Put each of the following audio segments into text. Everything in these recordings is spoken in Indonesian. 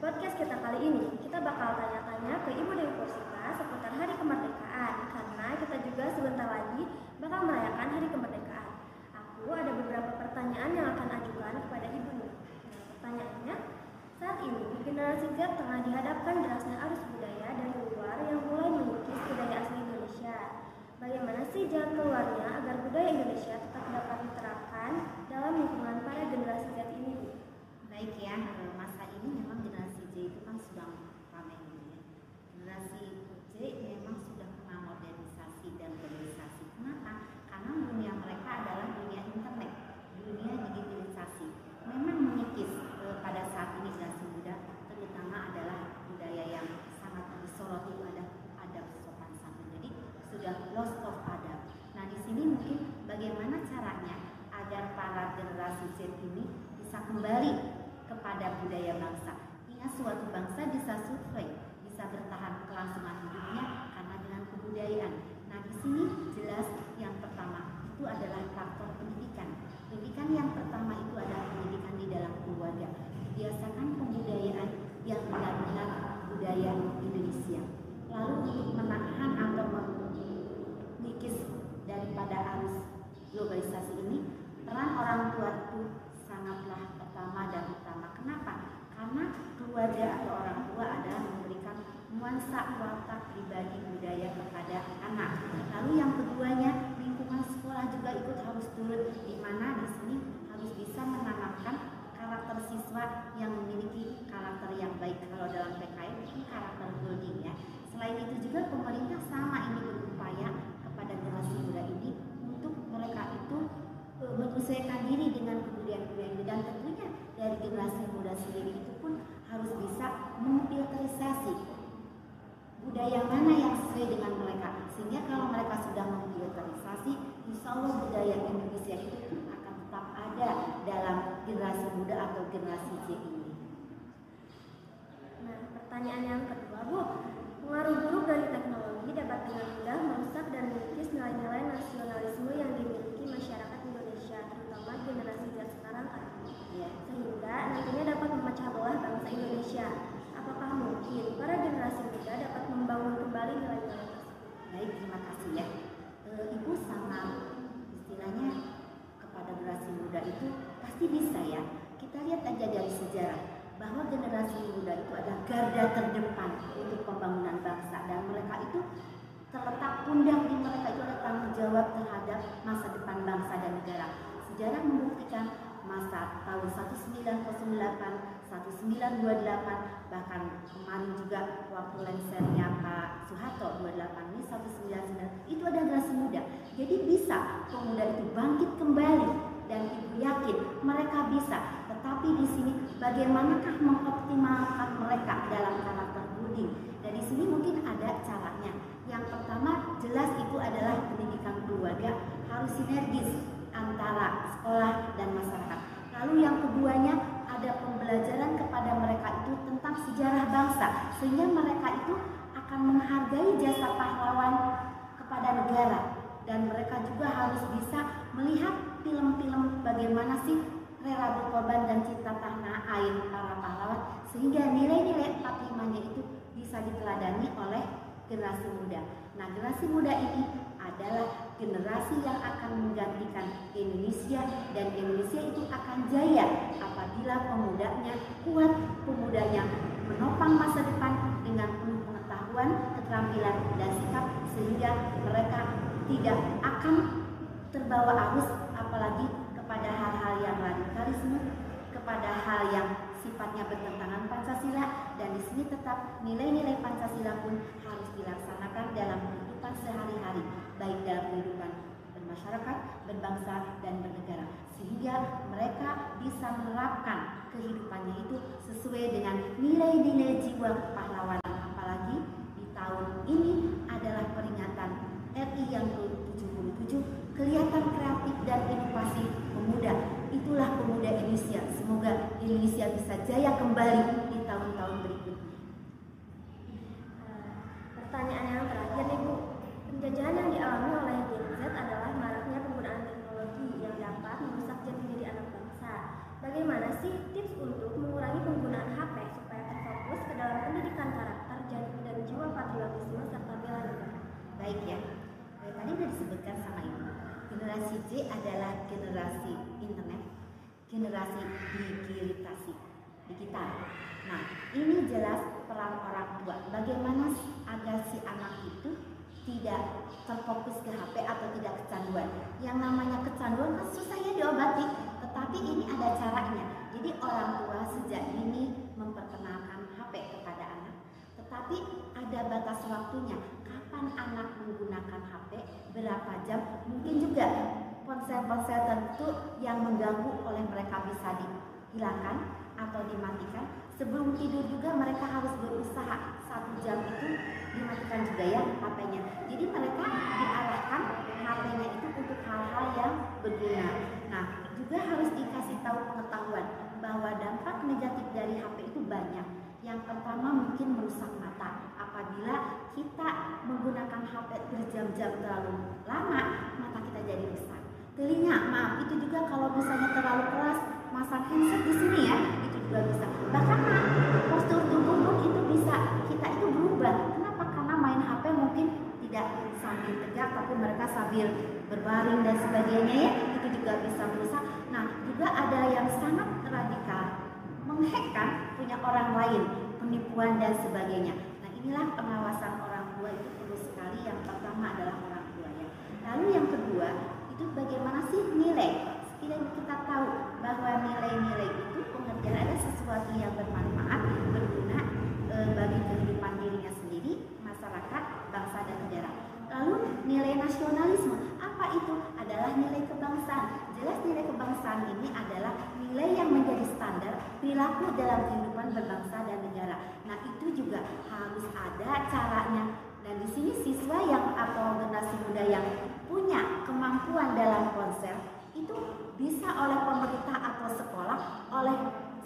podcast kita kali ini, kita bakal tanya-tanya ke Ibu Dewi Pursita seputar Hari Kemerdekaan, karena kita juga sebentar lagi bakal merayakan Hari Kemerdekaan. Aku ada beberapa pertanyaan yang akan ajukan kepada Ibu. Nah, pertanyaannya, saat ini generasi Z tengah dihadapkan derasnya arus budaya dari luar yang mulai mengikis budaya asli Indonesia. Bagaimana sih jalan keluarnya agar budaya Indonesia tetap dapat diterapkan dalam lingkungan para generasi Z ini, Bu? Baik ya, eh, masa ini memang generasi Z itu kan sedang ramai gitu ya. Generasi Z memang sudah kenal modernisasi dan globalisasi. Kenapa? Karena dunia mereka adalah dunia internet, dunia digitalisasi. Memang mengikis eh, pada saat ini generasi muda, terutama adalah budaya yang sangat disoroti ada adab sopan santun. Jadi sudah lost of adab. Nah di sini mungkin bagaimana caranya agar para generasi Z ini bisa kembali kepada budaya bangsa. Ingat suatu bangsa bisa survei, bisa bertahan kelangsungan hidupnya karena dengan kebudayaan. Nah di sini jelas yang pertama itu adalah faktor pendidikan. Pendidikan yang pertama itu adalah pendidikan di dalam keluarga. Biasakan pembudayaan yang benar-benar budaya Indonesia. Lalu untuk menahan atau mengikis daripada arus globalisasi ini, peran orang tua itu sangatlah pertama dan utama. Kenapa? Karena keluarga atau orang tua adalah memberikan nuansa watak pribadi budaya kepada anak. Lalu yang keduanya lingkungan sekolah juga ikut harus turun di mana di sini harus bisa menanamkan karakter siswa yang memiliki karakter yang baik. Kalau dalam PKN ini karakter building ya. Selain itu juga pemerintah sama ini berupaya kepada generasi muda ini untuk mereka itu e, menyesuaikan diri dengan kebudayaan-kebudayaan ini. dan tentunya dari generasi muda sendiri itu pun harus bisa memfilterisasi budaya mana yang sesuai dengan mereka sehingga kalau mereka sudah memfilterisasi insya Allah budaya Indonesia itu akan tetap ada dalam generasi muda atau generasi Z ini Nah, pertanyaan yang kedua, Bu. Pengaruh buruk dari teknologi dapat dengan mudah merusak dan mengikis nilai-nilai nasionalisme yang dimiliki masyarakat Indonesia, terutama generasi Z sekarang kan. ya Sehingga nantinya dapat memecah belah bangsa Indonesia. Apakah mungkin para generasi muda dapat membangun kembali nilai-nilai tersebut? baik terima kasih ya Sama istilahnya kepada generasi muda itu pasti bisa ya kita lihat aja dari sejarah bahwa generasi muda itu adalah garda terdepan untuk pembangunan bangsa dan mereka itu terletak pundak di mereka itu ada tanggung jawab terhadap masa depan bangsa dan negara. Sejarah membuktikan masa tahun 1908, 1928, bahkan kemarin juga waktu lensernya Pak Soeharto 28 ini 199 itu ada generasi muda. Jadi bisa pemuda itu bangkit kembali dan ibu yakin mereka bisa. Tetapi di sini bagaimanakah mengoptimalkan mereka dalam karakter building? Dan di sini mungkin ada caranya. Yang pertama jelas itu adalah pendidikan keluarga harus sinergis antara sekolah dan masyarakat. Lalu yang keduanya ada pembelajaran kepada mereka itu tentang sejarah bangsa sehingga mereka itu akan menghargai jasa pahlawan kepada negara dan mereka juga harus bisa melihat film-film bagaimana sih rela berkorban dan cinta tanah air para pahlawan sehingga nilai-nilai 45-nya itu bisa diteladani oleh generasi muda. Nah, generasi muda ini adalah generasi yang akan menggantikan Indonesia dan Indonesia itu akan jaya apabila pemudanya kuat, pemudanya menopang masa depan dengan penuh pengetahuan, keterampilan dan sikap sehingga mereka tidak akan terbawa arus apalagi kepada hal-hal yang radikalisme, kepada hal yang sifatnya bertentangan Pancasila dan di sini tetap nilai-nilai Pancasila pun harus dilaksanakan dalam kehidupan sehari-hari baik dalam kehidupan bermasyarakat, berbangsa, dan bernegara. Sehingga mereka bisa menerapkan kehidupannya itu sesuai dengan nilai-nilai jiwa pahlawan. Apalagi di tahun ini adalah peringatan RI yang ke-77, kelihatan kreatif dan inovasi pemuda. Itulah pemuda Indonesia. Semoga Indonesia bisa jaya kembali di tahun-tahun berikutnya. Nah, pertanyaan yang terakhir nih Bu, penjajahan yang dialami oleh Gen Z adalah maraknya penggunaan teknologi yang dapat merusak jati diri anak bangsa. Bagaimana sih tips untuk mengurangi penggunaan HP supaya terfokus ke dalam pendidikan karakter dan jiwa patriotisme serta bela negara? Baik ya, eh, tadi sudah disebutkan sama Ibu. Generasi Z adalah generasi internet, generasi digitalisasi, digital. Nah, ini jelas peran orang tua. Bagaimana agar si anak itu tidak terfokus ke HP atau tidak kecanduan. Yang namanya kecanduan kan susahnya diobati, tetapi ini ada caranya. Jadi orang tua sejak ini memperkenalkan HP kepada anak, tetapi ada batas waktunya. Kapan anak menggunakan HP, berapa jam, mungkin juga ponsel-ponsel tertentu yang mengganggu oleh mereka bisa dihilangkan atau dimatikan. Sebelum tidur juga mereka harus berusaha satu jam itu dimatikan juga ya HP-nya. Jadi mereka diarahkan HP-nya itu untuk hal-hal yang berguna. Nah, juga harus dikasih tahu pengetahuan bahwa dampak negatif dari HP itu banyak. Yang pertama mungkin merusak mata. Apabila kita menggunakan HP berjam-jam terlalu lama, mata kita jadi rusak. Telinga, maaf, itu juga kalau misalnya terlalu keras, masang handset di sini ya, juga bisa. Bahkan postur tubuh pun itu bisa kita itu berubah. Kenapa? Karena main HP mungkin tidak sambil tegak, tapi mereka sambil berbaring dan sebagainya ya, itu juga bisa merusak. Nah, juga ada yang sangat radikal, menghackkan punya orang lain, penipuan dan sebagainya. Nah, inilah pengawasan orang tua itu perlu sekali. Yang pertama adalah orang tua ya. Lalu yang kedua, itu bagaimana sih nilai? Setidaknya kita tahu bahwa nilai-nilai yang bermanfaat, berguna e, bagi kehidupan dirinya sendiri, masyarakat, bangsa dan negara. Lalu nilai nasionalisme, apa itu? Adalah nilai kebangsaan. Jelas nilai kebangsaan ini adalah nilai yang menjadi standar perilaku dalam kehidupan berbangsa dan negara. Nah itu juga harus ada caranya. Dan di sini siswa yang atau generasi muda yang punya kemampuan dalam konsep itu bisa oleh pemerintah atau sekolah oleh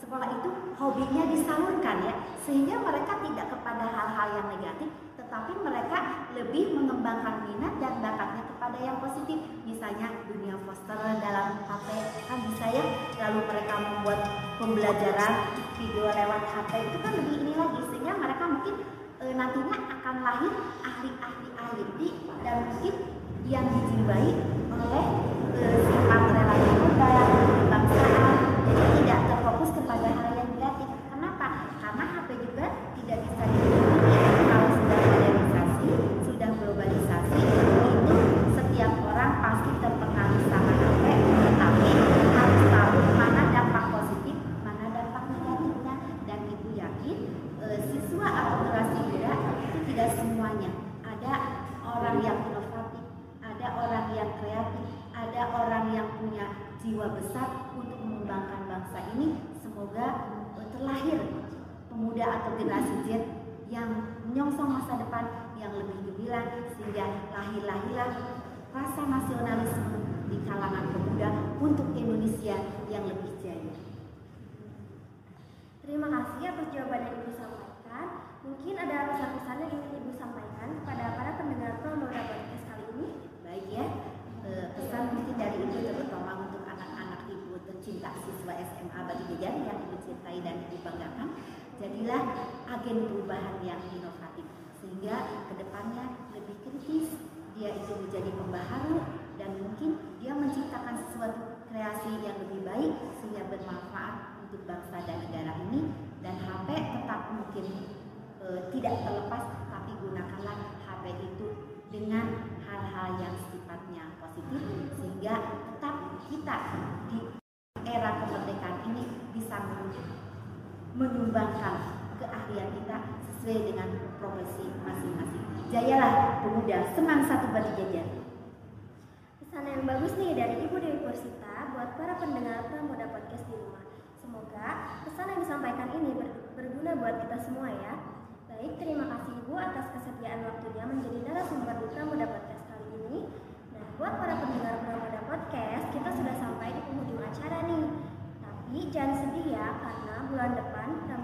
sekolah itu hobinya disalurkan ya. Sehingga mereka tidak kepada hal-hal yang negatif tetapi mereka lebih mengembangkan minat dan bakatnya kepada yang positif. Misalnya dunia poster dalam HP kan bisa ya. Lalu mereka membuat pembelajaran video lewat HP itu kan lebih ini lagi. Sehingga mereka mungkin e, nantinya akan lahir ahli-ahli IT dan mungkin yang dijiwai oleh e, sifat tidak semuanya ada orang yang inovatif, ada orang yang kreatif, ada orang yang punya jiwa besar untuk mengembangkan bangsa ini. Semoga terlahir pemuda atau generasi Z yang menyongsong masa depan yang lebih gemilang sehingga lahir-lahirlah rasa nasionalisme di kalangan pemuda untuk Indonesia yang lebih jaya. Terima kasih atas jawaban yang Ibu Mungkin ada pesan-pesan yang ingin Ibu sampaikan kepada para pendengar Promoda Podcast kali ini. Baik ya, e, pesan mungkin dari ibu terutama untuk anak-anak ibu tercinta siswa SMA Batu Jajar yang ibu cintai dan ibu banggakan. Jadilah agen perubahan yang inovatif sehingga ke depannya lebih kritis dia itu menjadi pembaharu dan mungkin dia menciptakan sesuatu kreasi yang lebih baik sehingga bermanfaat untuk bangsa dan negara ini dan HP tetap mungkin e, tidak terlepas tapi gunakanlah HP itu dengan hal-hal yang sifatnya positif sehingga tetap kita di era kemerdekaan ini bisa menyumbangkan keahlian kita sesuai dengan profesi masing-masing. Jayalah pemuda, senang satu batu. Pesan yang bagus nih dari Ibu Dewi Pursita buat para pendengar Pramuda Podcast di rumah. Semoga pesan yang disampaikan ini ber- berguna buat kita semua ya. Baik, terima kasih Ibu atas kesediaan waktunya menjadi narasumber di Pramuda Podcast kali ini. Nah, buat para pendengar Pramuda Podcast, kita sudah sampai di penghujung acara nih. Tapi jangan sedih ya, karena bulan depan Pramuda